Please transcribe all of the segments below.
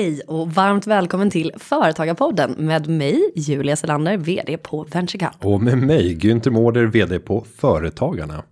Hej och varmt välkommen till Företagarpodden med mig Julia Selander, vd på VentureCup. Och med mig Günther Mårder, vd på Företagarna.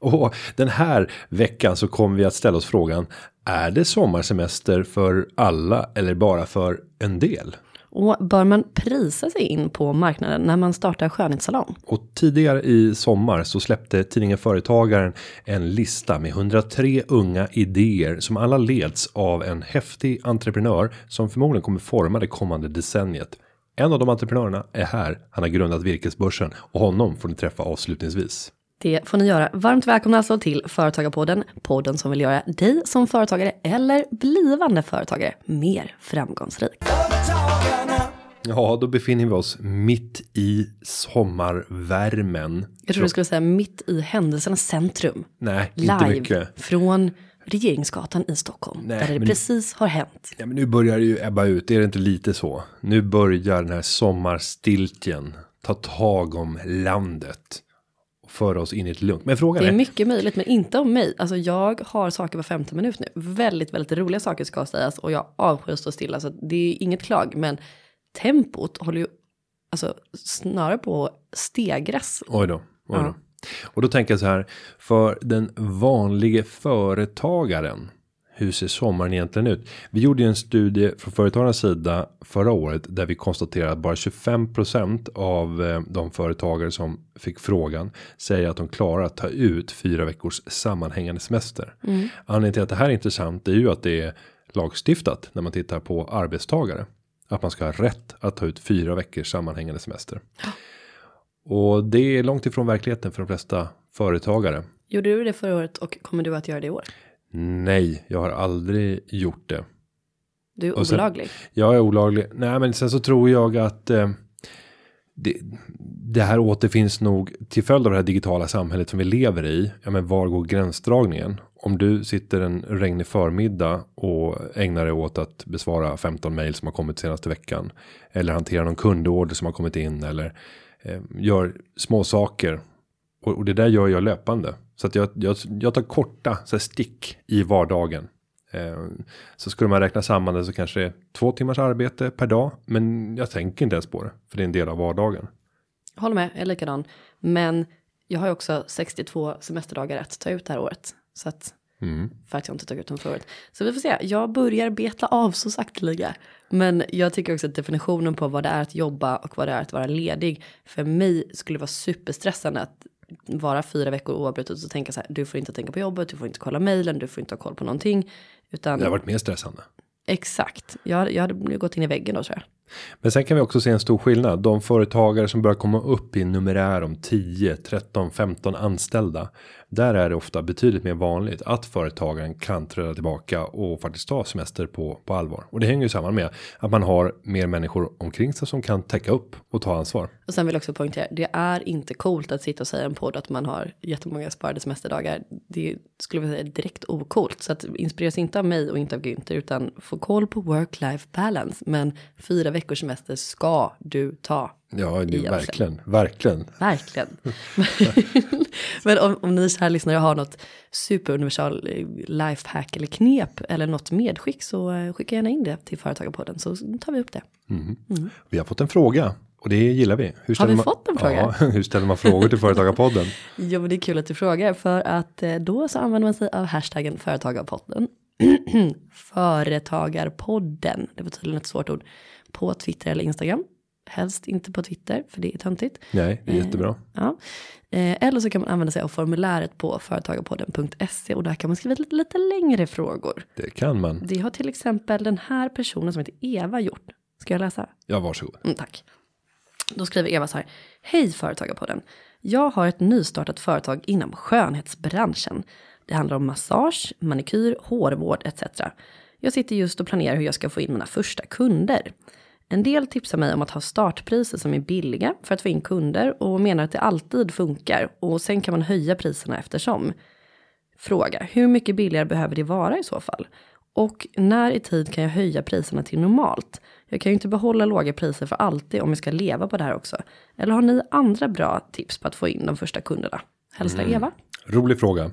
Och den här veckan så kommer vi att ställa oss frågan. Är det sommarsemester för alla eller bara för en del? Och bör man prisa sig in på marknaden när man startar skönhetssalong? Och tidigare i sommar så släppte tidningen Företagaren en lista med 103 unga idéer som alla leds av en häftig entreprenör som förmodligen kommer forma det kommande decenniet. En av de entreprenörerna är här. Han har grundat virkesbörsen och honom får ni träffa avslutningsvis. Det får ni göra. Varmt välkomna alltså till Företagarpodden. Podden som vill göra dig som företagare eller blivande företagare mer framgångsrik. Ja, då befinner vi oss mitt i sommarvärmen. Jag tror du skulle säga mitt i händelsernas centrum. Nej, Live inte mycket. från Regeringsgatan i Stockholm. Nej, där det precis har hänt. Ja, men nu börjar det ju ebba ut. Är det inte lite så? Nu börjar den här sommarstiltjen ta tag om landet. Och föra oss in i ett lugnt. Men frågan Det är är. mycket möjligt, men inte om mig. Alltså jag har saker var femte minut nu. Väldigt, väldigt roliga saker ska sägas och jag avskyr att stå stilla. Så det är inget klag, men tempot håller ju alltså, snarare på att stegras. Oj då. Oj då. Ja. Och då tänker jag så här. För den vanlige företagaren. Hur ser sommaren egentligen ut? Vi gjorde ju en studie från företagarnas sida förra året där vi konstaterade att bara 25% av eh, de företagare som fick frågan säger att de klarar att ta ut fyra veckors sammanhängande semester. Anledningen till att det här är intressant är ju att det är lagstiftat när man tittar på arbetstagare. Att man ska ha rätt att ta ut fyra veckors sammanhängande semester. Och det är långt ifrån verkligheten för de flesta företagare. Gjorde du det förra året och kommer du att göra det i år? Nej, jag har aldrig gjort det. Du är sen- olaglig. Jag är olaglig. Nej, men sen så tror jag att eh, det, det här återfinns nog till följd av det här digitala samhället som vi lever i. Ja, men var går gränsdragningen? Om du sitter en regnig förmiddag och ägnar dig åt att besvara 15 mejl som har kommit senaste veckan. Eller hantera någon kundorder som har kommit in. Eller eh, gör små saker. Och, och det där gör jag löpande. Så att jag, jag, jag tar korta så här, stick i vardagen. Eh, så skulle man räkna samman det så kanske det är två timmars arbete per dag. Men jag tänker inte ens på det. För det är en del av vardagen. Håller med, jag är likadan. Men jag har ju också 62 semesterdagar att ta ut det här året. Så att, Mm. för att jag inte tog ut dem året. Så vi får se, jag börjar beta av så sakteliga. Men jag tycker också att definitionen på vad det är att jobba och vad det är att vara ledig. För mig skulle det vara superstressande att vara fyra veckor oavbrutet och tänka så här, du får inte tänka på jobbet, du får inte kolla mejlen, du får inte ha koll på någonting. Utan Det har varit mer stressande. exakt, jag, jag hade gått in i väggen då tror jag. Men sen kan vi också se en stor skillnad. De företagare som börjar komma upp i numerär om 10, 13, 15 anställda. Där är det ofta betydligt mer vanligt att företagaren kan träda tillbaka och faktiskt ta semester på, på allvar. Och det hänger ju samman med att man har mer människor omkring sig som kan täcka upp och ta ansvar. Och sen vill jag också poängtera, det är inte coolt att sitta och säga en podd att man har jättemånga sparade semesterdagar. Det skulle jag säga direkt ocoolt. Så att inspireras inte av mig och inte av Günther utan få koll på work-life balance. Men fyra veckors semester ska du ta. Ja, det verkligen, verkligen. Verkligen. Men om, om ni så här lyssnare har något superuniversal eh, lifehack eller knep eller något medskick så eh, skicka gärna in det till Företagarpodden så tar vi upp det. Vi har fått en fråga och det gillar vi. Hur ställer vi man, fått en fråga? Ja, hur ställer man frågor till Företagarpodden? Jo, men det är kul att du frågar för att eh, då så använder man sig av hashtaggen företagarpodden. Företagarpodden, det var tydligen ett svårt ord, på Twitter eller Instagram. Helst inte på Twitter, för det är töntigt. Nej, det är jättebra. Ja. Eh, eller så kan man använda sig av formuläret på företagarpodden.se och där kan man skriva lite, lite längre frågor. Det kan man. Det har till exempel den här personen som heter Eva gjort. Ska jag läsa? Ja, varsågod. Mm, tack. Då skriver Eva så här. Hej Företagarpodden. Jag har ett nystartat företag inom skönhetsbranschen. Det handlar om massage, manikyr, hårvård etc. Jag sitter just och planerar hur jag ska få in mina första kunder. En del tipsar mig om att ha startpriser som är billiga för att få in kunder och menar att det alltid funkar och sen kan man höja priserna eftersom. Fråga, hur mycket billigare behöver det vara i så fall? Och när i tid kan jag höja priserna till normalt? Jag kan ju inte behålla låga priser för alltid om jag ska leva på det här också. Eller har ni andra bra tips på att få in de första kunderna? Hälsar Eva. Rolig fråga.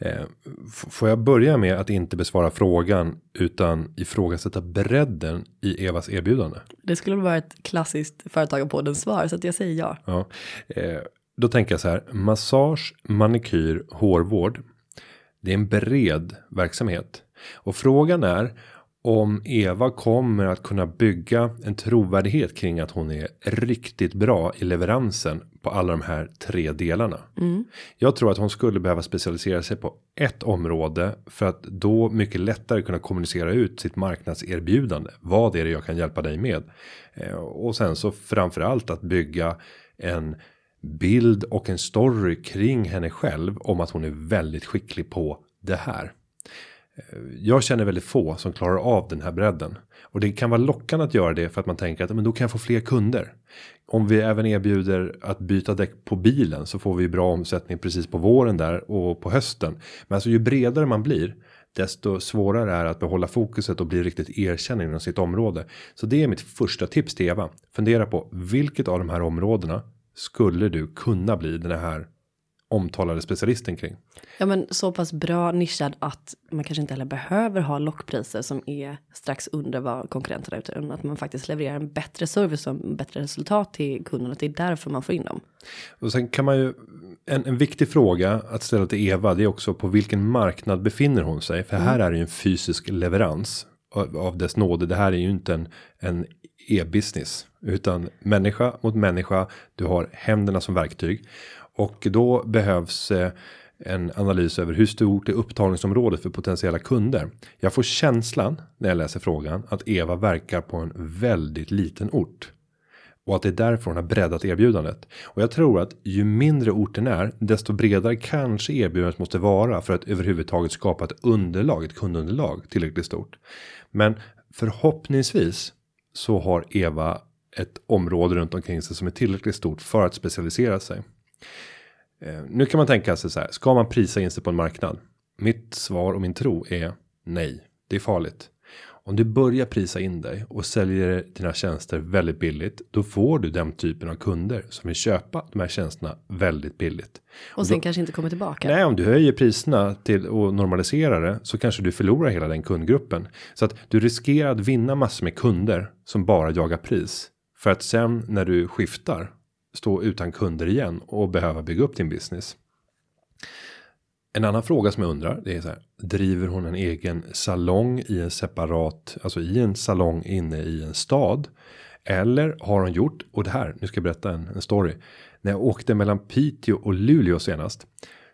Eh, f- får jag börja med att inte besvara frågan utan ifrågasätta bredden i Evas erbjudande? Det skulle vara ett klassiskt företagarpoddens svar så att jag säger ja. Ja, eh, då tänker jag så här. Massage, manikyr, hårvård. Det är en bred verksamhet och frågan är om Eva kommer att kunna bygga en trovärdighet kring att hon är riktigt bra i leveransen på alla de här tre delarna. Jag tror att hon skulle behöva specialisera sig på ett område för att då mycket lättare kunna kommunicera ut sitt marknadserbjudande. Vad är det jag kan hjälpa dig med? Eh, och sen så framförallt att bygga en bild och en story kring henne själv om att hon är väldigt skicklig på det här. Jag känner väldigt få som klarar av den här bredden och det kan vara lockande att göra det för att man tänker att men då kan jag få fler kunder. Om vi även erbjuder att byta däck på bilen så får vi bra omsättning precis på våren där och på hösten. Men alltså ju bredare man blir desto svårare är att behålla fokuset och bli riktigt erkänd inom sitt område. Så det är mitt första tips till Eva. Fundera på vilket av de här områdena skulle du kunna bli den här omtalade specialisten kring? Ja men så pass bra nischad att man kanske inte heller behöver ha lockpriser som är strax under vad konkurrenterna ute. Utan att man faktiskt levererar en bättre service och en bättre resultat till kunden. Att det är därför man får in dem. Och sen kan man ju en, en viktig fråga att ställa till Eva. Det är också på vilken marknad befinner hon sig? För här är det ju en fysisk leverans av, av dess nåde. Det här är ju inte en, en e-business utan människa mot människa. Du har händerna som verktyg och då behövs eh, en analys över hur stort är upptagningsområdet för potentiella kunder. Jag får känslan när jag läser frågan att Eva verkar på en väldigt liten ort. Och att det är därför hon har breddat erbjudandet. Och jag tror att ju mindre orten är, desto bredare kanske erbjudandet måste vara för att överhuvudtaget skapa ett underlag, ett kundunderlag tillräckligt stort. Men förhoppningsvis så har Eva ett område runt omkring sig som är tillräckligt stort för att specialisera sig. Eh, nu kan man tänka sig så här, ska man prisa in sig på en marknad? Mitt svar och min tro är nej, det är farligt. Om du börjar prisa in dig och säljer dina tjänster väldigt billigt, då får du den typen av kunder som vill köpa de här tjänsterna väldigt billigt. Och sen kanske inte kommer tillbaka. Nej, om du höjer priserna till och normaliserar det så kanske du förlorar hela den kundgruppen så att du riskerar att vinna massor med kunder som bara jagar pris för att sen när du skiftar stå utan kunder igen och behöva bygga upp din business. En annan fråga som jag undrar det är så här. Driver hon en egen salong i en separat, alltså i en salong inne i en stad? Eller har hon gjort, och det här, nu ska jag berätta en, en story. När jag åkte mellan Piteå och Luleå senast.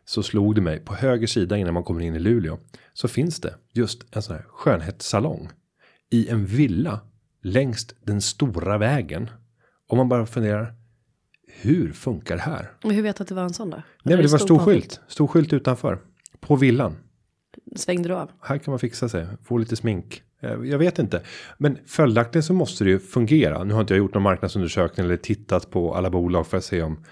Så slog det mig på höger sida innan man kommer in i Luleå. Så finns det just en sån här skönhetssalong. I en villa längst den stora vägen. Om man bara funderar. Hur funkar det här? Men hur vet du att det var en sån då? Nej, men det var stod stor skylt. Stor skylt utanför. På villan. Svängde du av? Här kan man fixa sig. Få lite smink. Eh, Jag vet inte. Men följaktligen så måste det ju fungera. Nu har inte jag gjort någon marknadsundersökning eller tittat på alla bolag för att se om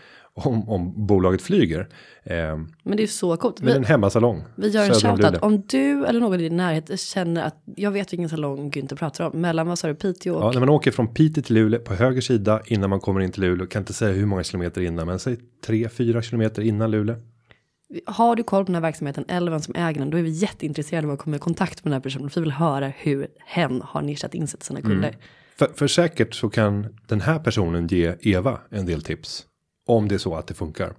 om, om bolaget flyger. Eh, Men det är så coolt. Vi, en hemmasalong. vi gör en shoutout. Om du eller någon i din närhet känner att jag vet vilken salong Günther pratar om. Mellan vad sa du, Piteå och Ja, när man åker från Piteå till Luleå på höger sida innan man kommer in till Luleå. Kan inte säga hur många kilometer innan, men säg 3-4 kilometer innan Luleå. Har du koll på den här verksamheten eller vem som äger den, då är vi jätteintresserade av att komma i kontakt med den här personen. För vi vill höra hur hen har nischat in sig till sina kunder. För, för säkert så kan den här personen ge Eva en del tips. Om det är så att det funkar.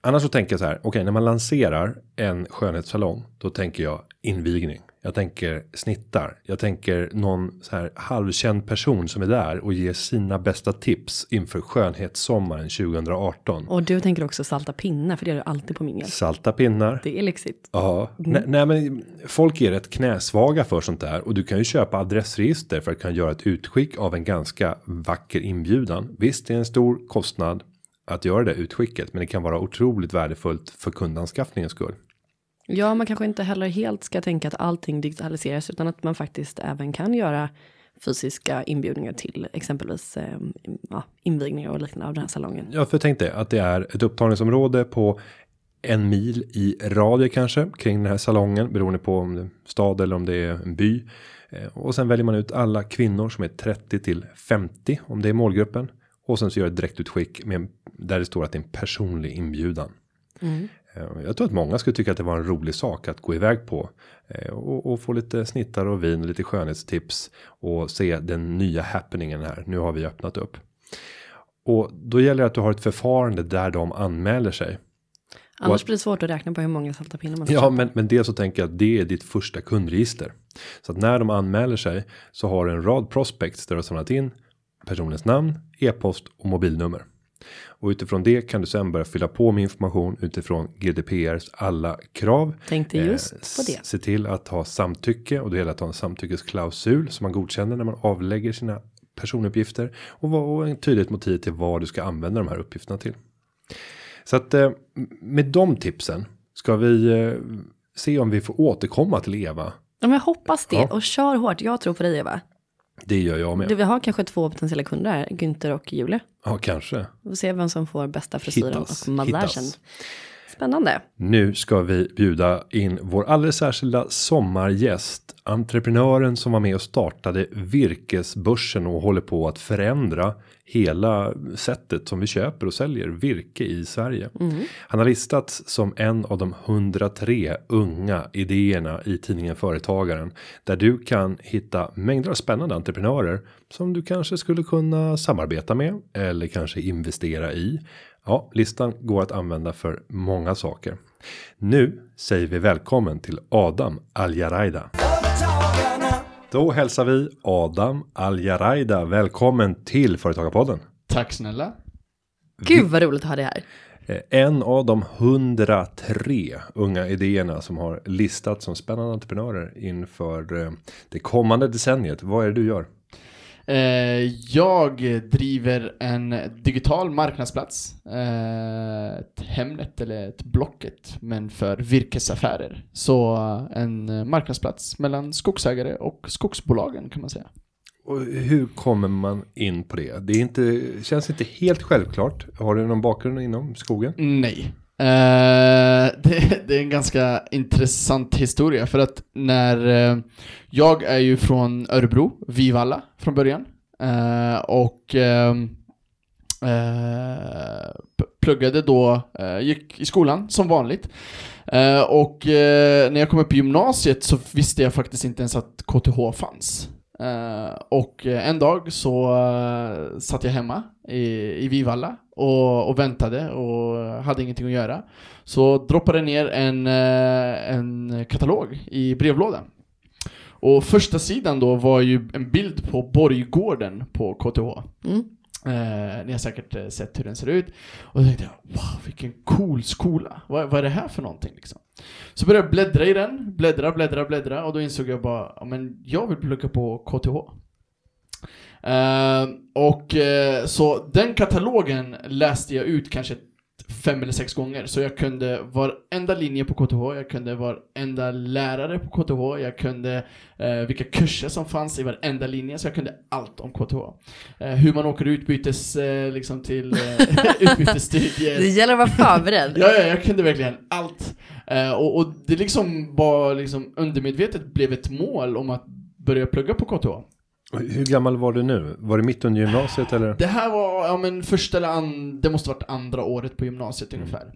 Annars så tänker jag så här. Okej, när man lanserar en skönhetssalong. Då tänker jag invigning. Jag tänker snittar. Jag tänker någon så här halvkänd person som är där och ger sina bästa tips inför skönhetssommaren 2018. Och du tänker också salta pinnar, för det gör du alltid på mingel. Salta pinnar. Det är lyxigt. Ja, nej, nej men folk är rätt knäsvaga för sånt där och du kan ju köpa adressregister för att kunna göra ett utskick av en ganska vacker inbjudan. Visst, det är en stor kostnad att göra det utskicket, men det kan vara otroligt värdefullt för kundanskaffningens skull. Ja, man kanske inte heller helt ska tänka att allting digitaliseras, utan att man faktiskt även kan göra fysiska inbjudningar till exempelvis eh, ja, invigningar och liknande av den här salongen. Ja, för tänk dig att det är ett upptagningsområde på en mil i radie kanske kring den här salongen beroende på om det är stad eller om det är en by. Eh, Och sen väljer man ut alla kvinnor som är 30 till 50 om det är målgruppen. Och sen så gör ett direktutskick med, där det står att det är en personlig inbjudan. Eh, Eh, Jag tror att många skulle tycka att det var en rolig sak att gå iväg på eh, och, och få lite snittar och vin och lite skönhetstips och se den nya happeningen här. Nu har vi öppnat upp. Och då gäller det att du har ett förfarande där de anmäler sig. Annars blir det svårt att räkna på hur många salta pinnar man Ja, köpa. men, men det så tänker jag att det är ditt första kundregister. Så att när de anmäler sig så har du en rad prospects där du har samlat in personens namn, e-post och mobilnummer. Och utifrån det kan du sen börja fylla på med information utifrån GDPRs alla krav. Tänkte just Eh, på det. Se till att ha samtycke och det gäller att ha en samtyckesklausul som man godkänner när man avlägger sina personuppgifter och vad och en tydligt motiv till vad du ska använda de här uppgifterna till. Så att eh, med de tipsen ska vi eh, se om vi får återkomma till Eva. Ja, men jag hoppas det. Ja. Och kör hårt. Jag tror på dig Eva. Det gör jag med. Du, vi har kanske två potentiella kunder här. Günther och Julia. Ja, kanske. Vi får se vem som får bästa frisyren Hittas, och massagen. hittas. Spännande. Nu ska vi bjuda in vår alldeles särskilda sommargäst. Entreprenören som var med och startade virkesbörsen och håller på att förändra hela sättet som vi köper och säljer virke i Sverige. Han har listats som en av de 103 unga idéerna i tidningen Företagaren. Där du kan hitta mängder av spännande entreprenörer som du kanske skulle kunna samarbeta med eller kanske investera i. Ja, listan går att använda för många saker. Nu säger vi välkommen till Adam Aljaraida. Då hälsar vi Adam Aljaraida välkommen till Företagarpodden. Tack snälla. Gud vad roligt att ha det här. Eh, En av de 103 unga idéerna som har listats som spännande entreprenörer inför eh, det kommande decenniet. Vad är det du gör? Eh, jag driver en digital marknadsplats. Eh, ett Hemnet eller ett Blocket, men för virkesaffärer. Så eh, en marknadsplats mellan skogsägare och skogsbolagen kan man säga. Och hur kommer man in på det? Det är inte, känns inte helt självklart. Har du någon bakgrund inom skogen? Nej. Eh, det, det är en ganska intressant historia för att när eh, jag är ju från Örebro, Vivalla från början uh, och ehm, pluggade då, gick i skolan som vanligt och när jag kom upp i gymnasiet så visste jag faktiskt inte ens att KTH fanns. Eh, och eh, en dag så uh, satt jag hemma i, i Vivalla och, och väntade och hade ingenting att göra. Så droppade ner en, eh, en katalog i brevlådan. Och första sidan då var ju en bild på Borggården på KTH. Mm. Eh, ni har säkert sett hur den ser ut. Och då tänkte jag, wow vilken cool skola. Vad, vad är det här för någonting liksom? Så började jag bläddra i den, bläddra, bläddra, bläddra och då insåg jag bara, ja men jag vill plugga på KTH. Uh, eh, och uh, så den katalogen läste jag ut kanske fem eller sex gånger. Så jag kunde varenda linje på KTH, jag kunde varenda lärare på KTH, jag kunde eh, vilka kurser som fanns i varenda linje, så jag kunde allt om KTH. Eh, hur man åker utbytes, eh, liksom till eh, utbytesstudier. Det gäller att vara förberedd. Ja, ja, jag kunde verkligen allt. Eh, och, och det liksom var liksom undermedvetet blev ett mål om att börja plugga på KTH. Hur gammal var du nu? Var det mitt under gymnasiet eller? Det här var, ja men första eller andra, det måste varit andra året på gymnasiet Mm. ungefär.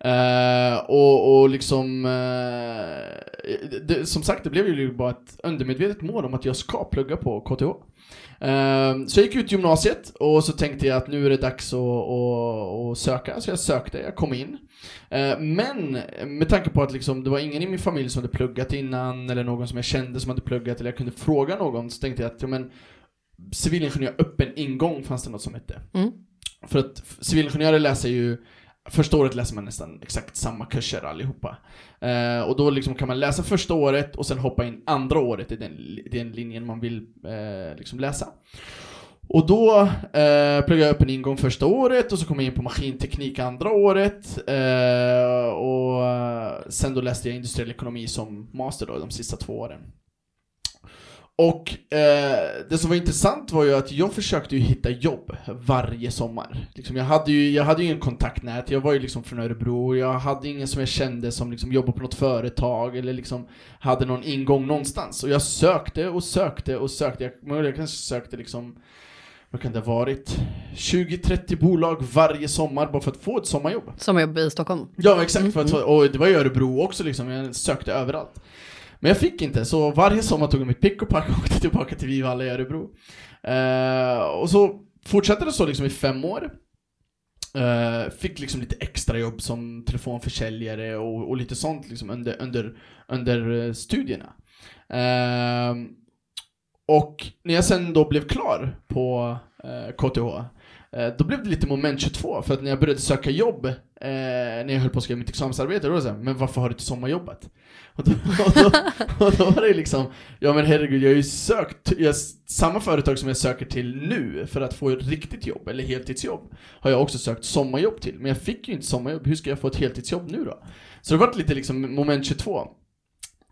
Eh, och, och liksom, eh, det, som sagt det blev ju bara ett undermedvetet mål om att jag ska plugga på KTH. Eh, så jag gick ut gymnasiet och så tänkte jag att nu är det dags att, att, att söka, så jag sökte, jag kom in. Men med tanke på att liksom, det var ingen i min familj som hade pluggat innan, eller någon som jag kände som hade pluggat, eller jag kunde fråga någon, så tänkte jag att ja, men, civilingenjör öppen ingång fanns det något som hette. Mm. För att civilingenjörer läser ju Första året läser man nästan exakt samma kurser allihopa. Eh, och då liksom kan man läsa första året och sen hoppa in andra året i den, den linjen man vill eh, liksom läsa. Och då eh, pluggade jag upp en ingång första året och så kom jag in på maskinteknik andra året. Eh, och sen då läste jag industriell ekonomi som master då de sista två åren. Och eh, det som var intressant var ju att jag försökte ju hitta jobb varje sommar. Liksom jag, hade ju, jag hade ju ingen kontaktnät, jag var ju liksom från Örebro, jag hade ingen som jag kände som liksom jobbade på något företag eller liksom hade någon ingång någonstans. Och jag sökte och sökte och sökte, jag, jag kanske sökte liksom vad kan det ha varit? 20-30 bolag varje sommar bara för att få ett sommarjobb. Sommarjobb i Stockholm. Ja, exakt. För att, Mm. och det var i Örebro också liksom, jag sökte överallt. Men jag fick inte, så varje sommar tog jag mitt pick och pack och åkte tillbaka till Vivalla i Örebro. Eh, och så fortsatte det så liksom i fem år. Eh, fick liksom lite extra jobb som telefonförsäljare och, och lite sånt liksom under, under, under eh, studierna. Eh, och när jag sen då blev klar på eh, KTH, Eh, då blev det lite moment 22, för att när jag började söka jobb, eh, när jag höll på att skriva mitt examensarbete, då var det såhär, men varför har du inte sommarjobbat? Och då, och, då, och då var det liksom, ja men herregud, jag har ju sökt, jag, samma företag som jag söker till nu för att få ett riktigt jobb, eller heltidsjobb, har jag också sökt sommarjobb till, men jag fick ju inte sommarjobb, hur ska jag få ett heltidsjobb nu då? Så det var lite liksom moment 22.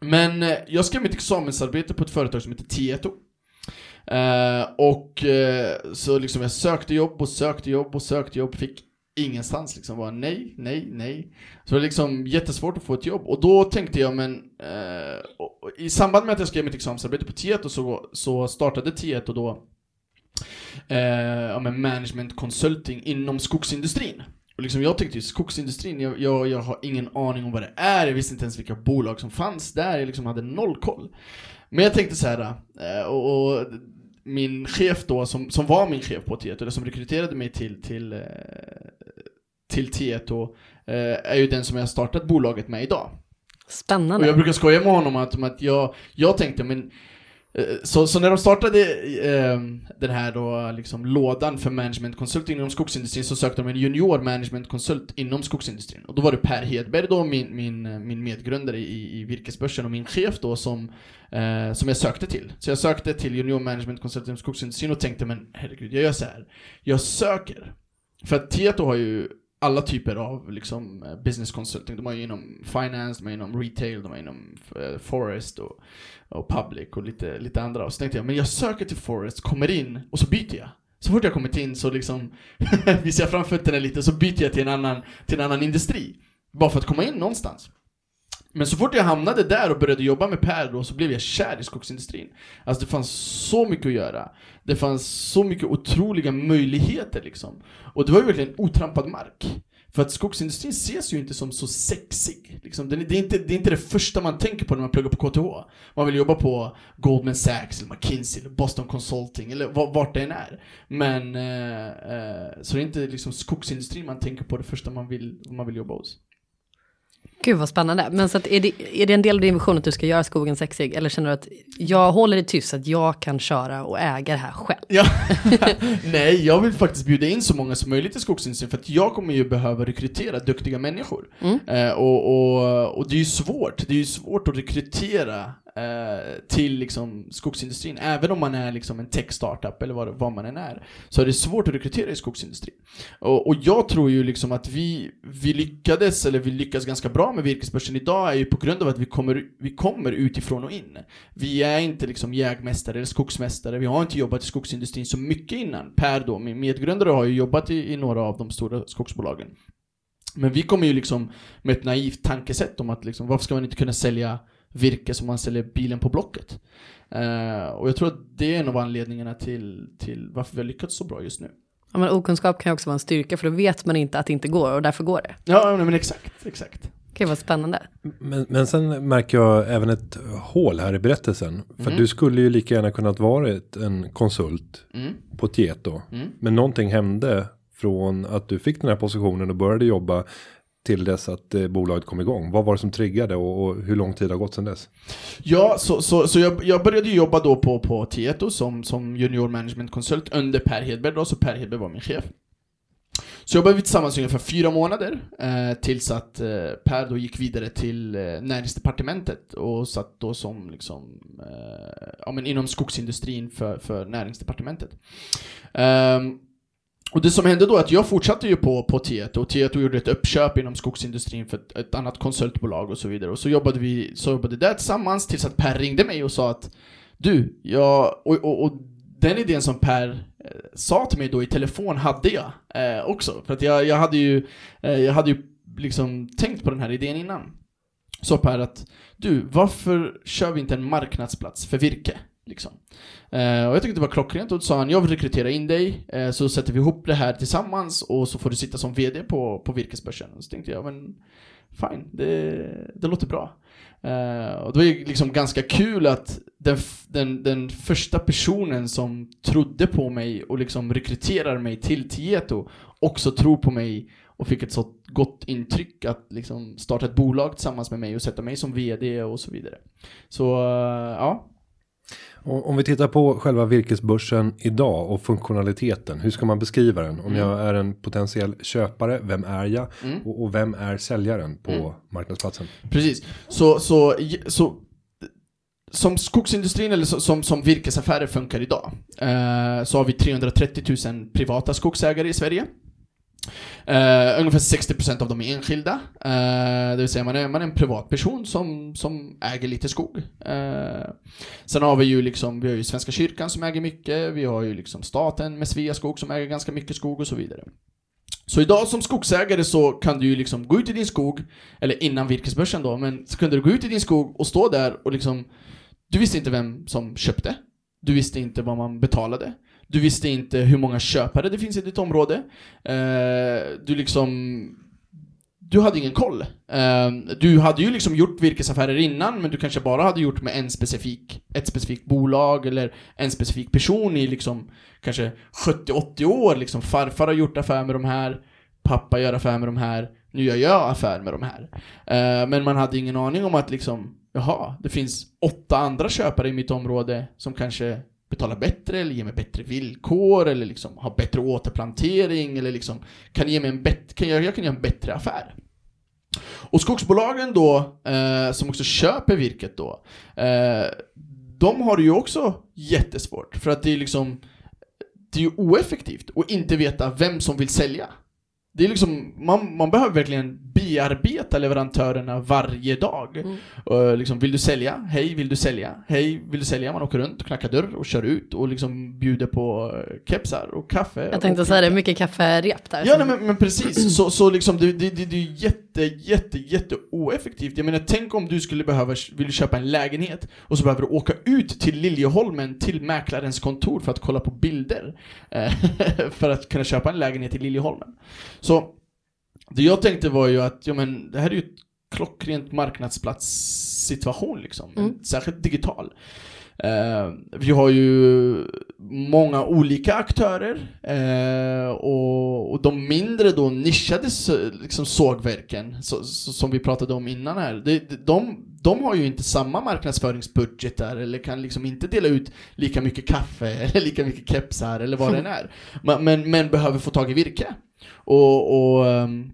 Men eh, jag skrev mitt examensarbete på ett företag som heter Tieto. Eh, och eh, så liksom jag sökte jobb och sökte jobb och sökte jobb, fick ingenstans liksom. Bara nej, nej, nej. Så det var liksom jättesvårt att få ett jobb. Och då tänkte jag, men eh, och, och i samband med att jag skrev mitt examensarbete på Tieto så, så startade Tieto då eh, ja, men management consulting inom skogsindustrin. Och liksom jag tyckte ju skogsindustrin, jag, jag, jag har ingen aning om vad det är, jag visste inte ens vilka bolag som fanns där, jag liksom hade noll koll. Men jag tänkte så här, eh, och, och min chef då, som, som var min chef på Tieto, eller som rekryterade mig till, till, eh, till Tieto, eh, är ju den som jag har startat bolaget med idag. Och Spännande. jag brukar skoja med honom att, att jag, jag tänkte, men Eh, så, så när de startade eh, den här då, liksom, lådan för management consulting inom skogsindustrin så sökte de en junior management consult inom skogsindustrin. Och då var det Per Hedberg då, min, min, eh, min medgrundare i, i Virkesbörsen och min chef då som, eh, som jag sökte till. Så jag sökte till junior management consult inom skogsindustrin och tänkte men herregud, jag gör så här. Jag söker. För att Tieto har ju alla typer av liksom, eh, business consulting. De har ju inom finance, de har inom retail, de har inom eh, forest och, och public och lite, lite andra. Och så tänkte jag, men jag söker till forest, kommer in och så byter jag. Så fort jag kommit in så liksom visar jag fram fötterna lite så byter jag till en annan, till en annan industri. Bara för att komma in någonstans. Men så fort jag hamnade där och började jobba med Per då så blev jag kär i skogsindustrin. Alltså det fanns så mycket att göra. Det fanns så mycket otroliga möjligheter liksom. Och det var ju verkligen otrampad mark. För att skogsindustrin ses ju inte som så sexig. Liksom. Det, är, det, är inte, det är inte det första man tänker på när man pluggar på KTH. Man vill jobba på Goldman Sachs, eller McKinsey, eller Boston Consulting, eller vart det än är. Men, eh, eh, så det är inte liksom skogsindustrin man tänker på det första man vill, man vill jobba hos. Gud vad spännande. Men så att är, det, är det en del av din vision att du ska göra skogen sexig? Eller känner du att jag håller det tyst så att jag kan köra och äga det här själv? Ja. Nej, jag vill faktiskt bjuda in så många som möjligt till skogsindustrin för att jag kommer ju behöva rekrytera duktiga människor. Mm. Eh, och, och, och det är ju svårt, det är ju svårt att rekrytera Eh, till liksom skogsindustrin. Även om man är liksom en tech-startup eller vad, vad man än är. Så är det svårt att rekrytera i skogsindustrin. Och, och jag tror ju liksom att vi, vi lyckades, eller vi lyckas ganska bra med virkesbörsen idag är ju på grund av att vi kommer, vi kommer utifrån och in. Vi är inte liksom jägmästare eller skogsmästare, vi har inte jobbat i skogsindustrin så mycket innan. Per då, min medgrundare, har ju jobbat i, i några av de stora skogsbolagen. Men vi kommer ju liksom med ett naivt tankesätt om att liksom, varför ska man inte kunna sälja virke som man säljer bilen på Blocket? Eh, och jag tror att det är en av anledningarna till, till varför vi har lyckats så bra just nu. Ja, men okunskap kan ju också vara en styrka för då vet man inte att det inte går och därför går det. Ja, men exakt, exakt. Gud vad spännande. Men, men sen märker jag även ett hål här i berättelsen. För Mm. du skulle ju lika gärna kunnat varit en konsult Mm. på Tieto. Mm. Men någonting hände från att du fick den här positionen och började jobba till dess att eh, bolaget kom igång. Vad var det som triggade och, och hur lång tid har gått sedan dess? Ja, så, så, så jag, jag började jobba då på, på Tieto som, som junior management konsult under Per Hedberg då, så Per Hedberg var min chef. Så jobbade vi tillsammans i ungefär fyra månader, eh, tills att eh, Per då gick vidare till eh, näringsdepartementet och satt då som liksom, eh, ja men inom skogsindustrin för, för näringsdepartementet. Ehm, och det som hände då är att jag fortsatte ju på, på Tieto, och Tieto gjorde ett uppköp inom skogsindustrin för ett, ett annat konsultbolag och så vidare. Och så jobbade vi så jobbade där tillsammans tills att Per ringde mig och sa att Du, jag, och, och, och den idén som Per eh, sa till mig då i telefon hade jag eh, också. För att jag, jag hade ju, eh, jag hade ju liksom tänkt på den här idén innan. Så Per att, du, varför kör vi inte en marknadsplats för virke? Liksom. Eh, och jag tyckte det var klockrent och då sa han, jag vill rekrytera in dig, eh, så sätter vi ihop det här tillsammans och så får du sitta som VD på, på virkesbörsen. Och så tänkte jag, men fine, det, det låter bra. Eh, och det var ju liksom ganska kul att den, den, den första personen som trodde på mig och liksom rekryterade mig till Tieto också tror på mig och fick ett så gott intryck att liksom starta ett bolag tillsammans med mig och sätta mig som VD och så vidare. Så eh, ja, om vi tittar på själva virkesbörsen idag och funktionaliteten. Hur ska man beskriva den? Om jag är en potentiell köpare, vem är jag? Mm. Och, och vem är säljaren på Mm. marknadsplatsen? Precis. Så, så, så som skogsindustrin eller som, som virkesaffärer funkar idag eh, så har vi 330 000 privata skogsägare i Sverige. Uh, ungefär 60% av dem är enskilda. Uh, det vill säga man är, man är en privatperson som, som äger lite skog. Uh, sen har vi ju liksom, vi har ju Svenska kyrkan som äger mycket, vi har ju liksom staten med Sveaskog som äger ganska mycket skog och så vidare. Så idag som skogsägare så kan du ju liksom gå ut i din skog, eller innan virkesbörsen då, men så kunde du gå ut i din skog och stå där och liksom Du visste inte vem som köpte. Du visste inte vad man betalade. Du visste inte hur många köpare det finns i ditt område. Eh, du liksom du hade ingen koll. Eh, du hade ju liksom gjort virkesaffärer innan, men du kanske bara hade gjort med en specifik, ett specifikt bolag eller en specifik person i liksom kanske 70-80 år. Liksom farfar har gjort affär med de här, pappa gör affär med de här, nu gör jag affär med de här. Eh, men man hade ingen aning om att liksom, jaha, det finns åtta andra köpare i mitt område som kanske betala bättre eller ge mig bättre villkor eller liksom ha bättre återplantering eller liksom kan ge mig en bättre, kan jag, jag kan göra en bättre affär. Och skogsbolagen då, eh, som också köper virket då, eh, de har det ju också jättesvårt för att det är liksom det är ju oeffektivt att inte veta vem som vill sälja. Det är liksom, man, man behöver verkligen bearbeta leverantörerna varje dag. Mm. Och liksom, vill du sälja? Hej, vill du sälja? Hej, vill du sälja? Man åker runt, knackar dörr och kör ut och liksom bjuder på eh, kepsar och kaffe. Jag tänkte säga det, mycket kafferep där. Ja, nej, men, men precis. Så, så liksom, det, det, det, det är jätte, jätte, jätte oeffektivt. Jag menar, tänk om du skulle behöva, vill köpa en lägenhet och så behöver du åka ut till Liljeholmen till mäklarens kontor för att kolla på bilder. Eh, för att kunna köpa en lägenhet i Liljeholmen. Så, det jag tänkte var ju att, ja men, det här är ju ett klockrent marknadsplatssituation liksom. Mm. Särskilt digital. Eh, vi har ju många olika aktörer eh, och, och de mindre då nischade liksom sågverken så, så, som vi pratade om innan här. De, de, de har ju inte samma marknadsföringsbudgetar eller kan liksom inte dela ut lika mycket kaffe eller lika mycket kepsar eller vad det än är. Men, men, men behöver få tag i virke. Och, och, ehm,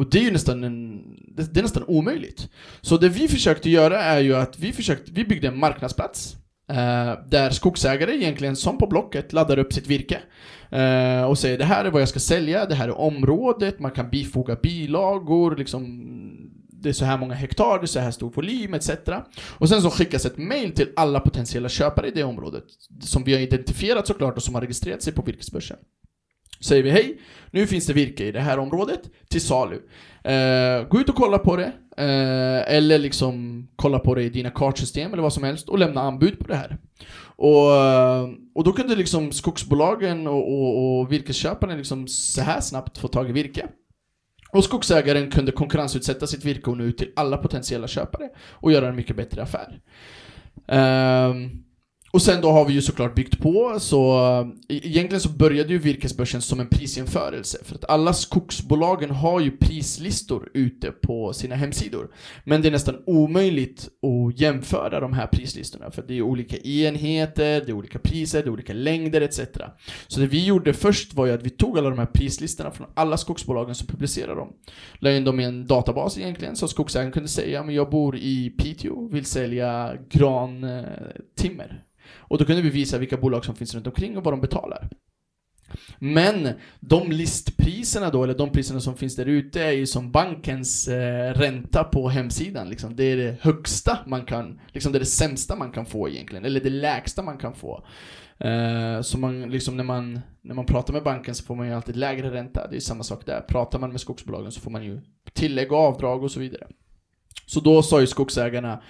och det är ju nästan, en, det, det är nästan omöjligt. Så det vi försökte göra är ju att vi försökte, vi byggde en marknadsplats eh, där skogsägare egentligen som på Blocket laddar upp sitt virke eh, och säger det här är vad jag ska sälja, det här är området, man kan bifoga bilagor, liksom det är så här många hektar, det är så här stor volym etc. Och sen så skickas ett mail till alla potentiella köpare i det området som vi har identifierat såklart och som har registrerat sig på virkesbörsen. Säger vi hej, nu finns det virke i det här området till salu. Eh, gå ut och kolla på det, eh, eller liksom kolla på det i dina kartsystem eller vad som helst och lämna anbud på det här. Och, eh, och då kunde liksom skogsbolagen och, och, och virkesköparna liksom så här snabbt få tag i virke. Och skogsägaren kunde konkurrensutsätta sitt virke och nå ut till alla potentiella köpare och göra en mycket bättre affär. Ehm, och sen då har vi ju såklart byggt på, så eh, e-, egentligen så började ju virkesbörsen som en prisjämförelse. För att alla skogsbolagen har ju prislistor ute på sina hemsidor. Men det är nästan omöjligt att jämföra de här prislistorna, för det är olika enheter, det är olika priser, det är olika längder etc. Så det vi gjorde först var ju att vi tog alla de här prislistorna från alla skogsbolagen som publicerar dem. La in dem i en databas egentligen, så skogsägaren kunde säga men jag bor i Piteå, vill sälja grantimmer. Eh, och då kunde vi visa vilka bolag som finns runt omkring och vad de betalar. Men de listpriserna då, eller de priserna som finns där ute, är ju som bankens eh, ränta på hemsidan. Liksom. Det är det högsta man kan, liksom det är det sämsta man kan få egentligen, eller det lägsta man kan få. Eh, så man, liksom när man, när man pratar med banken så får man ju alltid lägre ränta, det är samma sak där. Pratar man med skogsbolagen så får man ju tillägg och avdrag och så vidare. Så då sa ju skogsägarna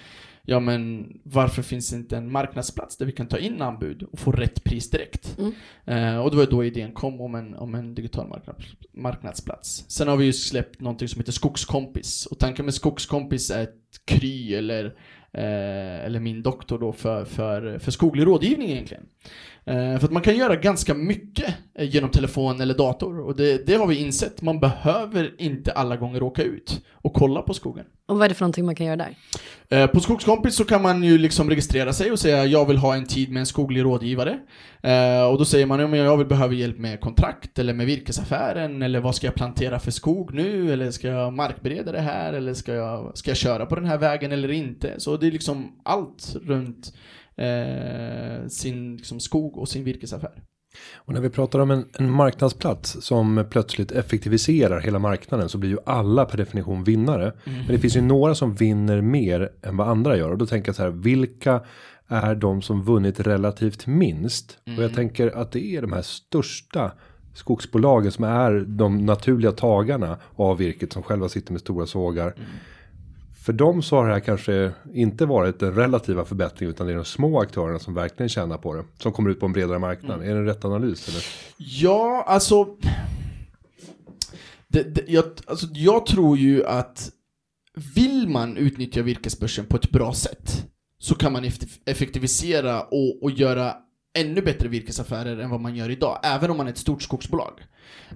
ja men varför finns det inte en marknadsplats där vi kan ta in anbud och få rätt pris direkt? Mm. Eh, och det var då idén kom om en, om en digital marknad, marknadsplats. Sen har vi ju släppt någonting som heter Skogskompis. Och tanken med Skogskompis är ett Kry eller, eh, eller min doktor då för, för, för skoglig rådgivning egentligen. Eh, för att man kan göra ganska mycket eh, genom telefon eller dator. Och det, det har vi insett. Man behöver inte alla gånger åka ut och kolla på skogen. Och vad är det för någonting man kan göra där? Eh, På Skogskompis så kan man ju liksom registrera sig och säga jag vill ha en tid med en skoglig rådgivare. Och då säger man om jag vill behöva hjälp med kontrakt eller med virkesaffären eller vad ska jag plantera för skog nu eller ska jag markbereda det här eller ska jag, ska jag köra på den här vägen eller inte? Så det är liksom allt runt eh, sin liksom, skog och sin virkesaffär. Och när vi pratar om en, en marknadsplats som plötsligt effektiviserar hela marknaden så blir ju alla per definition vinnare. Men det finns ju några som vinner mer än vad andra gör och då tänker jag så här vilka är de som vunnit relativt minst? Och jag tänker att det är de här största skogsbolagen som är de naturliga tagarna av virket som själva sitter med stora sågar. För dem så har det här kanske inte varit den relativa förbättringen utan det är de små aktörerna som verkligen tjänar på det. Som kommer ut på en bredare marknad. Är det en rätt analys? Eller? Ja, alltså... Det, det, jag, alltså... Jag tror ju att vill man utnyttja virkesbörsen på ett bra sätt så kan man effektiv- effektivisera och, och göra ännu bättre virkesaffärer än vad man gör idag, även om man är ett stort skogsbolag.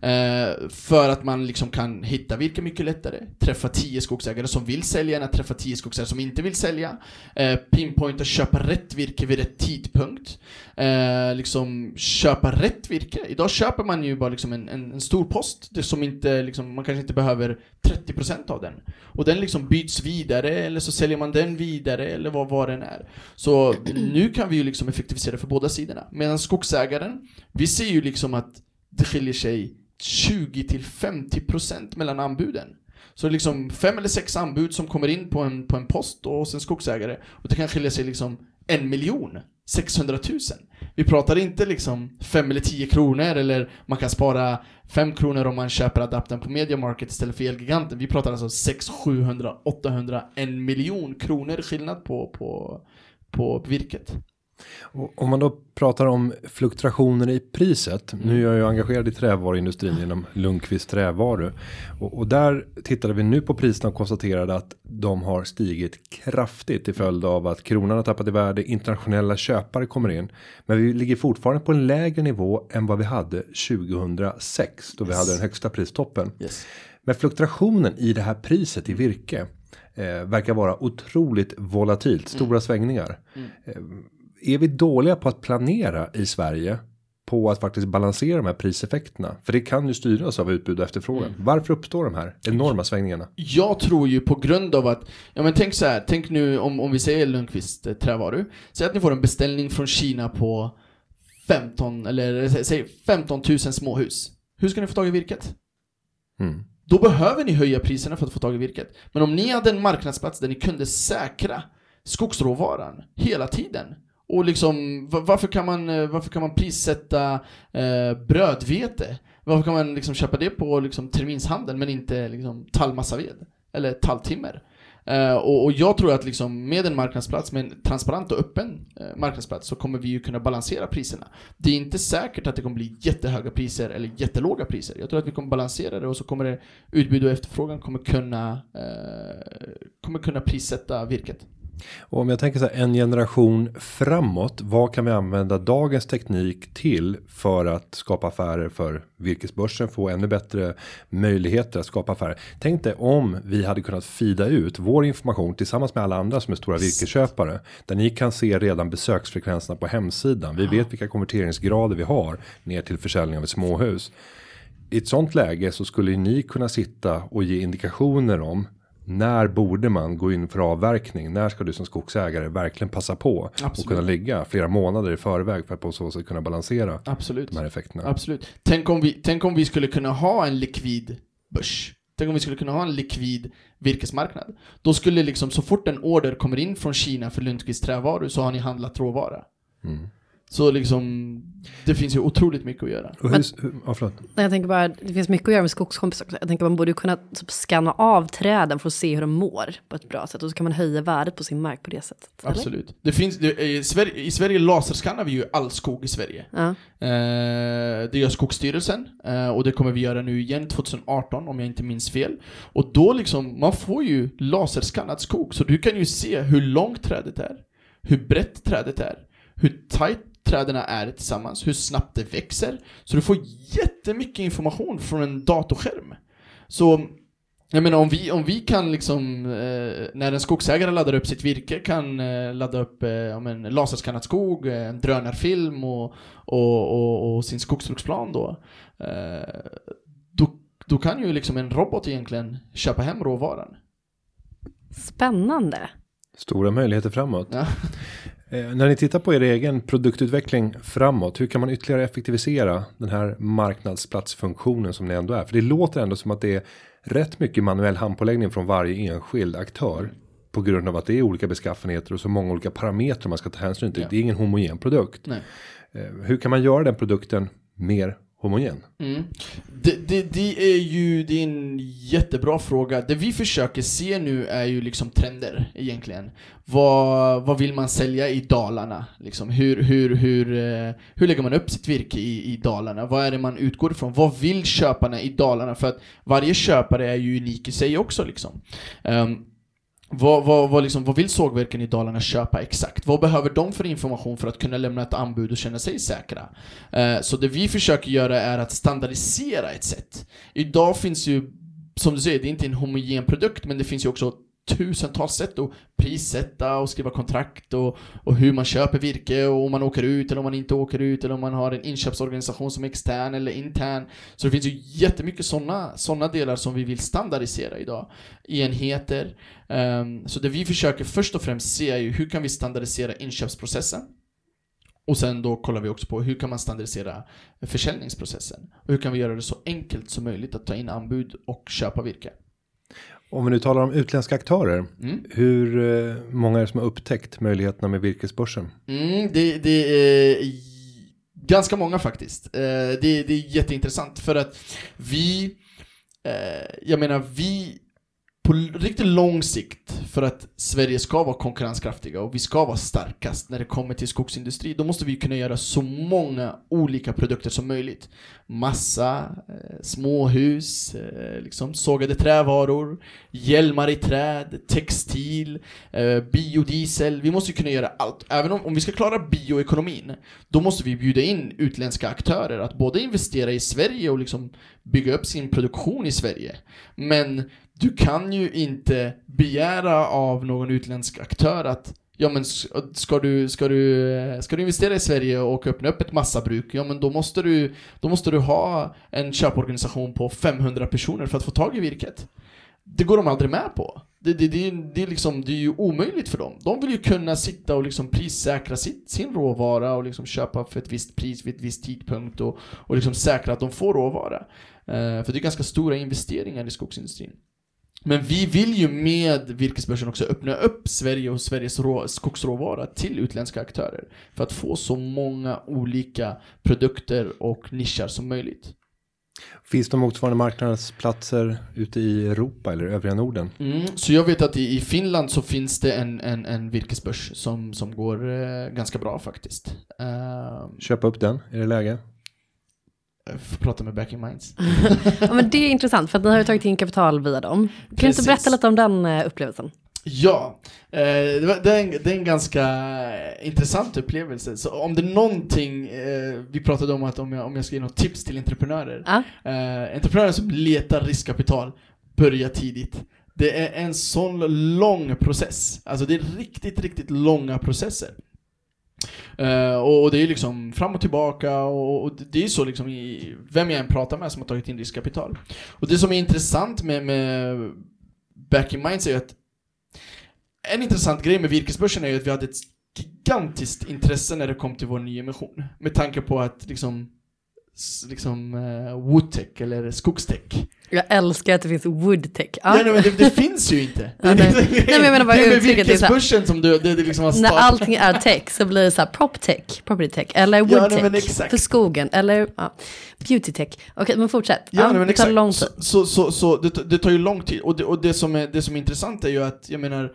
Eh, för att man liksom kan hitta virke mycket lättare, träffa tio skogsägare som vill sälja än att träffa tio skogsägare som inte vill sälja. Eh, pinpointa, köpa rätt virke vid rätt tidpunkt. Eh, liksom köpa rätt virke. Idag köper man ju bara liksom en, en, en stor post, det som inte, liksom, man kanske inte behöver 30% av den. Och den liksom byts vidare, eller så säljer man den vidare, eller vad, vad den är. Så nu kan vi ju liksom effektivisera för båda sidorna. Medan skogsägaren, vi ser ju liksom att det skiljer sig 20-50% mellan anbuden. Så det är liksom fem eller sex anbud som kommer in på en, på en post och hos en skogsägare. Och det kan skilja sig liksom en miljon, 600 000. Vi pratar inte liksom 5 eller 10 kronor eller man kan spara 5 kronor om man köper adaptern på Media Market istället för Elgiganten. Vi pratar alltså 6, 700, 800, 1 miljon kronor skillnad på, på, på virket. Om man då pratar om fluktuationer i priset. Nu är jag ju engagerad i trävaruindustrin genom Lundqvist trävaru. Och, och där tittade vi nu på priserna och konstaterade att de har stigit kraftigt till följd av att kronan har tappat i värde. Internationella köpare kommer in. Men vi ligger fortfarande på en lägre nivå än vad vi hade 2006 då vi hade den högsta pristoppen. Yes. Men fluktuationen i det här priset i virke eh, verkar vara otroligt volatilt, stora svängningar. Eh, är vi dåliga på att planera i Sverige på att faktiskt balansera de här priseffekterna? För det kan ju styras av utbud och efterfrågan. Varför uppstår de här enorma svängningarna? Jag tror ju på grund av att, ja men tänk så här, tänk nu om, om vi säger Lundqvist eh, trävaru. Säg att ni får en beställning från Kina på 15, eller eh, sä- säg 15 000 småhus. Hur ska ni få tag i virket? Mm. Då behöver ni höja priserna för att få tag i virket. Men om ni hade en marknadsplats där ni kunde säkra skogsråvaran hela tiden. Och liksom, varför kan man, eh, varför kan man prissätta eh, brödvete? Varför kan man liksom köpa det på liksom, terminshandeln men inte liksom, tallmassaved? Eller talltimmer? Eh, och, och jag tror att liksom, med en marknadsplats, med en transparent och öppen eh, marknadsplats så kommer vi ju kunna balansera priserna. Det är inte säkert att det kommer bli jättehöga priser eller jättelåga priser. Jag tror att vi kommer balansera det och så kommer det utbud och efterfrågan kommer kunna, eh, kommer kunna prissätta virket. Och om jag tänker så här en generation framåt. Vad kan vi använda dagens teknik till för att skapa affärer för virkesbörsen? Få ännu bättre möjligheter att skapa affärer. Tänk dig om vi hade kunnat fida ut vår information tillsammans med alla andra som är stora virkesköpare. Där ni kan se redan besöksfrekvenserna på hemsidan. Vi vet vilka konverteringsgrader vi har ner till försäljning av ett småhus. I ett sånt läge så skulle ni kunna sitta och ge indikationer om när borde man gå in för avverkning? När ska du som skogsägare verkligen passa på och Absolut. kunna ligga flera månader i förväg för att på så sätt kunna balansera Absolut. de här effekterna? Absolut. Tänk om, vi, tänk om vi skulle kunna ha en likvid börs. Tänk om vi skulle kunna ha en likvid virkesmarknad. Då skulle liksom så fort en order kommer in från Kina för Lundqvist trävaru så har ni handlat råvara. Mm. Så liksom, det finns ju otroligt mycket att göra. Och hur, hur, ja, förlåt. Nej, Jag tänker bara, det finns mycket att göra med skogskompis också. Jag tänker man borde kunna typ scanna av träden för att se hur de mår på ett bra sätt. Och så kan man höja värdet på sin mark på det sättet. eller? Absolut. Det finns, det, i, Sverige, I Sverige laserskannar vi ju all skog i Sverige. Ja. Eh, det gör Skogsstyrelsen, eh, och det kommer vi göra nu igen 2018 om jag inte minns fel. Och då liksom, man får ju laserskannad skog, så du kan ju se hur långt trädet är, hur brett trädet är, hur tight träden är tillsammans, hur snabbt det växer. Så du får jättemycket information från en datorskärm. Så jag menar om vi, om vi kan liksom, eh, när en skogsägare laddar upp sitt virke, kan eh, ladda upp eh, om en laserskannad skog, eh, en drönarfilm och, och, och, och sin skogsbruksplan då, eh, då, då kan ju liksom en robot egentligen köpa hem råvaran. Spännande. Stora möjligheter framåt. Ja. Eh, när ni tittar på er egen produktutveckling framåt, hur kan man ytterligare effektivisera den här marknadsplatsfunktionen som ni ändå är? För det låter ändå som att det är rätt mycket manuell handpåläggning från varje enskild aktör. På grund av att det är olika beskaffenheter och så många olika parametrar man ska ta hänsyn till. Ja. Det är ingen homogen produkt. Nej. Eh, hur kan man göra den produkten mer homogen? Mm. Det, det, det är ju det är en jättebra fråga. Det vi försöker se nu är ju liksom trender egentligen. Vad, vad vill man sälja i Dalarna? Liksom, hur, hur, hur, eh, hur lägger man upp sitt virke i, i Dalarna? Vad är det man utgår ifrån? Vad vill köparna i Dalarna? För att varje köpare är ju unik i sig också liksom. Ehm, vad, vad, vad, liksom, vad vill sågverken i Dalarna köpa exakt? Vad behöver de för information för att kunna lämna ett anbud och känna sig säkra? Eh, så det vi försöker göra är att standardisera ett sätt. Idag finns ju, som du säger, det är inte en homogen produkt, men det finns ju också tusentals sätt att prissätta och skriva kontrakt och, och hur man köper virke och om man åker ut eller om man inte åker ut eller om man har en inköpsorganisation som är extern eller intern. Så det finns ju jättemycket sådana såna delar som vi vill standardisera idag. Enheter. Um, så det vi försöker först och främst se är ju hur kan vi standardisera inköpsprocessen? Och sen då kollar vi också på hur kan man standardisera försäljningsprocessen? Och hur kan vi göra det så enkelt som möjligt att ta in anbud och köpa virke? Om vi nu talar om utländska aktörer. Mm. Hur eh, många är det som har upptäckt möjligheterna med virkesbörsen? Mm, det, det är ganska många faktiskt. Eh, det, det är jätteintressant för att vi, eh, jag menar vi, på riktigt lång sikt, för att Sverige ska vara konkurrenskraftiga och vi ska vara starkast när det kommer till skogsindustri, då måste vi kunna göra så många olika produkter som möjligt. Massa, eh, småhus, eh, liksom sågade trävaror, hjälmar i träd, textil, eh, biodiesel. Vi måste kunna göra allt. Även om, om vi ska klara bioekonomin, då måste vi bjuda in utländska aktörer att både investera i Sverige och liksom bygga upp sin produktion i Sverige. Men du kan ju inte begära av någon utländsk aktör att Ja men ska du, ska, du, eh, ska du investera i Sverige och öppna upp ett massabruk, ja men då måste du, då måste du ha en köporganisation på 500 personer för att få tag i virket. Det går de aldrig med på. Det, det, det, är- det, är liksom, det är ju omöjligt för dem. De vill ju kunna sitta och liksom prissäkra sitt, sin råvara och liksom köpa för ett visst pris vid ett visst tidpunkt och, och liksom säkra att de får råvara. Eh, för det är ganska stora investeringar i skogsindustrin. Men vi vill ju med virkesbörsen också öppna upp Sverige och Sveriges rå, skogsråvara till utländska aktörer. För att få så många olika produkter och nischar som möjligt. Finns det motsvarande marknadsplatser ute i Europa eller övriga Norden? Mm, så jag vet att i, i Finland så finns det en, en, en virkesbörs som, som går eh, ganska bra faktiskt. Uh, Köpa upp den, är det läge? Prata med Back in Minds. Ja, men det är intressant för att ni har ju tagit in kapital via dem. Kan du inte Precis. berätta lite om den eh, upplevelsen? Ja, eh, det, var, det, är en, det är en ganska intressant upplevelse. Så om det är någonting, eh, vi pratade om att om jag, om jag ska ge något tips till entreprenörer. Ja. Eh, entreprenörer som letar riskkapital, börja tidigt. Det är en sån lång process. Alltså det är riktigt, riktigt långa processer. Uh, och, det är liksom fram och tillbaka och, och det är så liksom i vem jag än pratar med som har tagit in riskkapital. Och det som är intressant med, med Back in Minds är ju att en intressant grej med virkesbörsen är ju att vi hade ett gigantiskt intresse när det kom till vår nyemission. Med tanke på att liksom liksom uh, woodtech eller skogstech. Jag älskar att det finns woodtech. Ja. Ja. nej, men det, det finns ju inte. Ja, nej. Nej, men jag menar bara det är med uttrycket, det är så här- virkesbörsen som du, det, det liksom har När allting är tech så blir det så här prop tech, property tech, eller Ja, nej, wood men tech exakt. för skogen, eller ja, beauty tech. Okej, men fortsätt. Ja, nej, men det tar exakt. lång tid. Så, så, så, så det, det tar ju lång tid. Och, det, och det, som är, det som är intressant är ju att, jag menar, eh,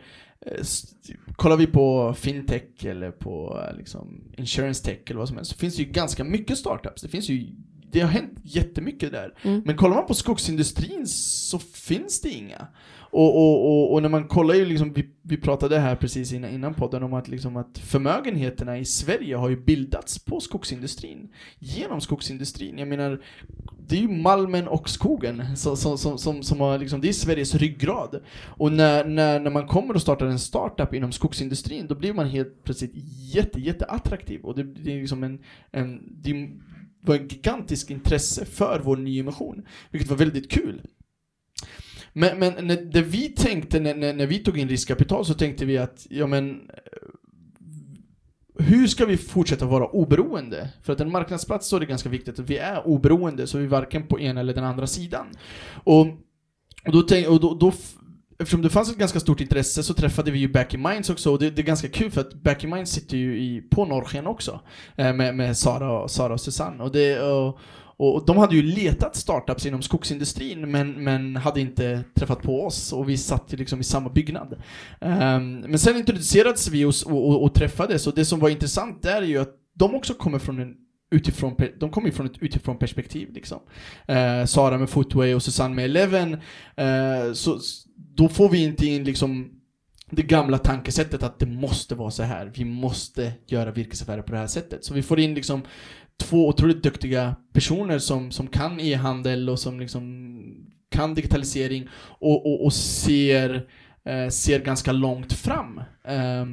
kollar vi på fintech eller på eh, liksom, insurance tech eller vad som helst, så finns det ju ganska mycket startups. Det finns ju det har hänt jättemycket där. Mm. Men kollar man på skogsindustrin så finns det inga. Och, och, och, och när man kollar ju liksom, vi, vi pratade här precis innan, innan podden om att, liksom att förmögenheterna i Sverige har ju bildats på skogsindustrin. Genom skogsindustrin. Jag menar, det är ju malmen och skogen som, som, som, som, som har liksom, det är Sveriges ryggrad. Och när, när, när man kommer och startar en startup inom skogsindustrin, då blir man helt plötsligt jätte, jätte attraktiv. Och det, det är liksom en, en det var en gigantisk intresse för vår nyemission, vilket var väldigt kul. Men, men när, det vi tänkte när, när, när vi tog in riskkapital så tänkte vi att, ja men eh, hur ska vi fortsätta vara oberoende? För att en marknadsplats så är det ganska viktigt att vi är oberoende, så vi är varken på ena eller den andra sidan. Och, och, då, tänk, och då, då Eftersom det fanns ett ganska stort intresse så träffade vi ju Back in Minds också och det, det är ganska kul för att Back in Minds sitter ju i, på Norrsken också eh, med, med Sara, och, Sara och Susanne och, det, och, och de hade ju letat startups inom skogsindustrin men, men hade inte träffat på oss och vi satt ju liksom i samma byggnad. Um, men sen introducerades vi och, och, och, och träffades och det som var intressant där är ju att de också kommer från en utifrån, de kommer ju från ett utifrån perspektiv liksom. Uh, Sara med Footway och Susanne med Eleven. Uh, så då får vi inte in liksom det gamla tankesättet att det måste vara så här. Vi måste göra virkesaffärer på det här sättet. Så vi får in liksom två otroligt duktiga personer som, som kan e-handel och som liksom kan digitalisering och, och, och ser, eh, ser ganska långt fram. Eh,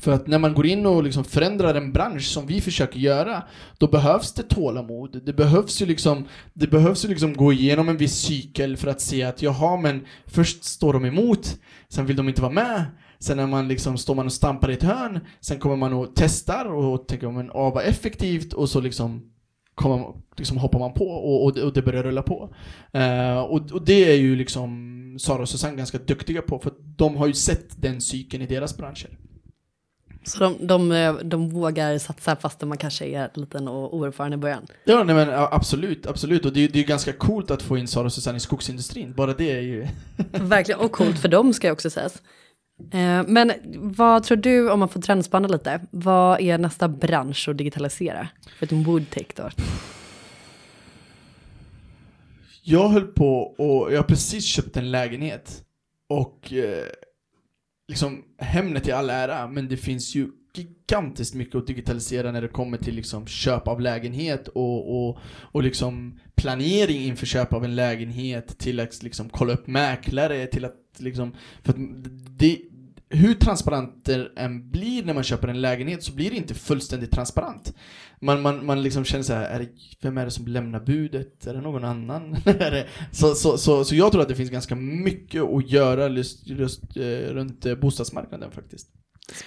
för att när man går in och liksom förändrar en bransch som vi försöker göra, då behövs det tålamod. Det behövs ju liksom, det behövs ju liksom gå igenom en viss cykel för att se att jaha, men först står de emot, sen vill de inte vara med, sen när man liksom, står man och stampar i ett hörn, sen kommer man och testar och tänker men ah, vad effektivt och så liksom kommer liksom hoppar man på och, och, det- och det börjar rulla på. Eh, och, och det är ju liksom Sara och Susanne ganska duktiga på för de har ju sett den cykeln i deras branscher. Så de, de, de vågar satsa fast man kanske är liten och oerfaren i början. Ja, nej men absolut, absolut. Och det, är- det är ju ganska coolt att få in Sara och Susanne i skogsindustrin. Bara det är ju... Verkligen, och coolt för dem ska jag också sägas. Eh, men vad tror du, om man får trendspanna lite, vad är nästa bransch att digitalisera? För ett woodtech då? Jag höll på och jag har precis köpt en lägenhet. Och eh, liksom Hemnet i all ära, men det finns ju gigantiskt mycket att digitalisera när det kommer till liksom köp av lägenhet och, och, och liksom planering inför köp av en lägenhet till att liksom kolla upp mäklare till att liksom för att det, hur transparent det än blir när man köper en lägenhet så blir det inte fullständigt transparent. Man, man, man liksom känner så här, är det, vem är det som lämnar budet? Är det någon annan? Det- så, så, så, så jag tror att det finns ganska mycket att göra just, just eh, runt eh, bostadsmarknaden faktiskt.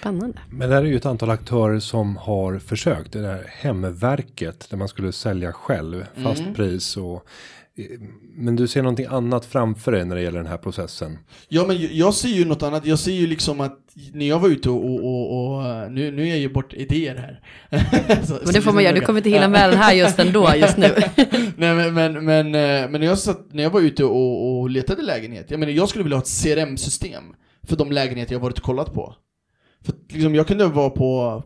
Spännande. Men där är ju ett antal aktörer som har försökt. Det där hemverket där man skulle sälja själv fast Mm. pris och men du ser någonting annat framför dig när det gäller den här processen. Ja men jag- ser ju något annat, jag ser ju liksom att när jag var ute och, och, och, och eh, nu, nu är jag ju bort idéer här. Så- Men det får man göra, du kommer inte hinna med den här just ändå, just nu. Nej men, men, men, eh, men när, jag satt, när jag var ute och, och letade lägenhet, jag menar jag skulle vilja ha ett CRM-system för de lägenheter jag varit och kollat på. För liksom, jag kunde vara på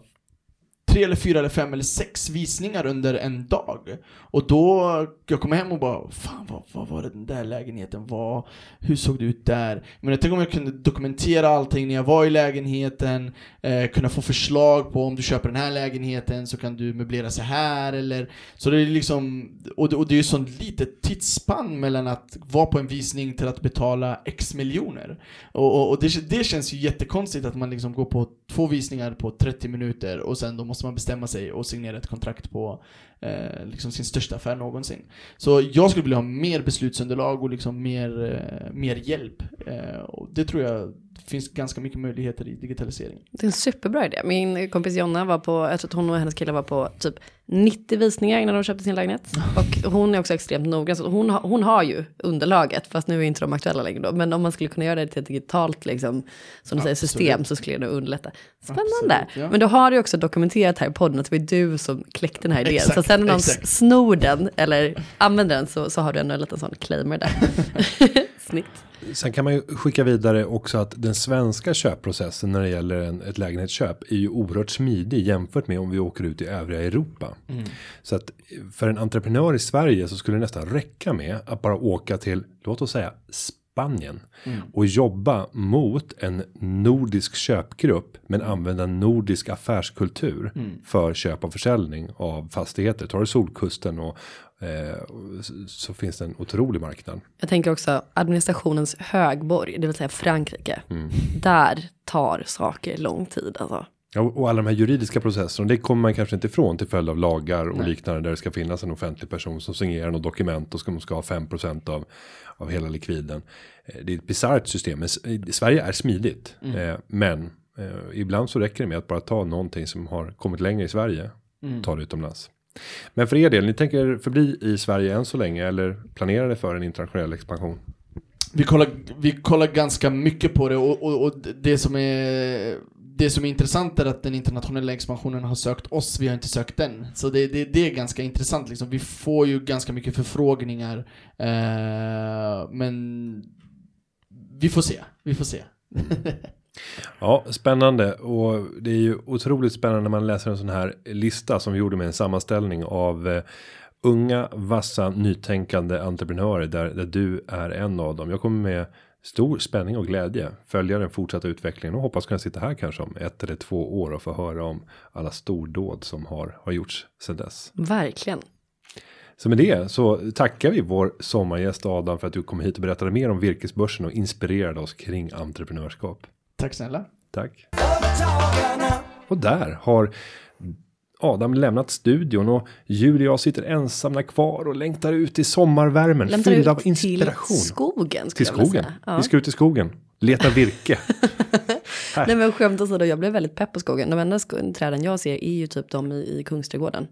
tre eller fyra eller fem eller sex visningar under en dag. Och då, jag kom hem och bara, fan vad, vad var det den där lägenheten var? Hur såg det ut där? Men tänk om jag kunde dokumentera allting när jag var i lägenheten, eh, kunna få förslag på om du köper den här lägenheten så kan du möblera så här eller så det är liksom, och det, och det är ju sånt litet tidsspann mellan att vara på en visning till att betala x miljoner. Och, och, och det, det känns ju jättekonstigt att man liksom går på två visningar på 30 minuter och sen då måste man bestämma sig och signera ett kontrakt på eh, liksom sin största affär någonsin. Så jag skulle vilja ha mer beslutsunderlag och liksom mer, eh, mer hjälp. Eh, och det tror jag, det finns ganska mycket möjligheter i digitalisering. Det är en superbra idé. Min kompis Jonna var på, jag tror att hon och hennes kille var på typ 90 visningar innan de köpte sin lägenhet. Och hon är också extremt noggrann. Så hon, har- hon har ju underlaget, fast nu är inte de aktuella längre då. Men om man skulle kunna göra det till ett digitalt, liksom, som du säger, system så skulle det underlätta. Spännande. Absolut, ja. Men då har du också dokumenterat här i podden att det var du som kläckte den här idén. Exakt, så sen när någon exakt. snor den eller använder den så, så har du ändå en liten sån claimer där. Snitt. Sen kan man ju skicka vidare också att den svenska köpprocessen när det gäller en, ett lägenhetsköp är ju oerhört smidig jämfört med om vi åker ut i övriga Europa. Så att för en entreprenör i Sverige så skulle det nästan räcka med att bara åka till, låt oss säga Spanien och jobba mot en nordisk köpgrupp men använda nordisk affärskultur för köp och försäljning av fastigheter. Tar du Solkusten och så finns det en otrolig marknad. Jag tänker också administrationens högborg, det vill säga Frankrike. Mm. Där tar saker lång tid alltså. Ja, och alla de här juridiska processerna, det kommer man kanske inte ifrån till följd av lagar och liknande där det ska finnas en offentlig person som signerar något dokument och de ska ha 5% av, av hela likviden. Eh, Det är ett bisarrt system, men Sverige är smidigt. Eh, men eh, ibland så räcker det med att bara ta någonting som har kommit längre i Sverige, ta det utomlands. Men för er del, ni tänker förbli i Sverige än så länge eller planerar ni för en internationell expansion? Vi kollar, vi kollar ganska mycket på det och, och, och det som är det som är intressant är att den internationella expansionen har sökt oss, vi har inte sökt den. Så det, det, det är ganska intressant liksom. Vi får ju ganska mycket förfrågningar. Eh, men vi får se, vi får se. Ja, spännande och det är ju otroligt spännande när man läser en sån här lista som vi gjorde med en sammanställning av eh, unga vassa nytänkande entreprenörer där, där du är en av dem. Jag kommer med stor spänning och glädje följa den fortsatta utvecklingen och hoppas kunna sitta här kanske om ett eller två år och få höra om alla stordåd som har har gjorts sedan dess. Verkligen. Så med det så tackar vi vår sommargäst Adam för att du kom hit och berättade mer om virkesbörsen och inspirerade oss kring entreprenörskap. Tack snälla. Tack. Och där har Adam lämnat studion och Julia och jag sitter ensamma kvar och längtar ut i sommarvärmen Lämnar fyllda av inspiration. till skogen. Till skogen. Ja. Vi ska ut i skogen. Leta virke. Nej men skämt åsido, jag blev väldigt pepp på skogen. De enda sko- träden jag ser är ju typ de i, i Kungsträdgården.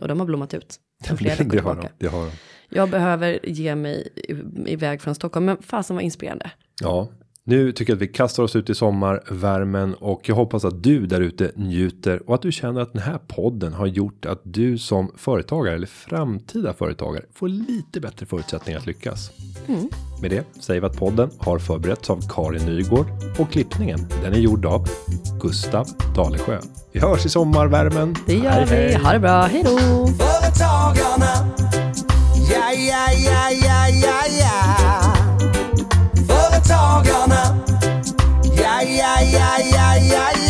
Och de har blommat ut. Flera Mm. det har de. Det har de. Jag behöver ge mig i- iväg från Stockholm, men fasen var inspirerande. Ja, nu tycker jag att vi kastar oss ut i sommarvärmen och jag hoppas att du där ute njuter och att du känner att den här podden har gjort att du som företagare eller framtida företagare får lite bättre förutsättningar att lyckas. Mm. Med det säger vi att podden har förberetts av Karin Nygård och klippningen den är gjord av Gustav Dalesjö. Vi hörs i sommarvärmen. Det gör hej, vi. Hej. Ha det bra. Hej då. Företagarna. Ja, ja, ja, ja, ja, ja. Företagarna. ay, ay, ay, ay, ay.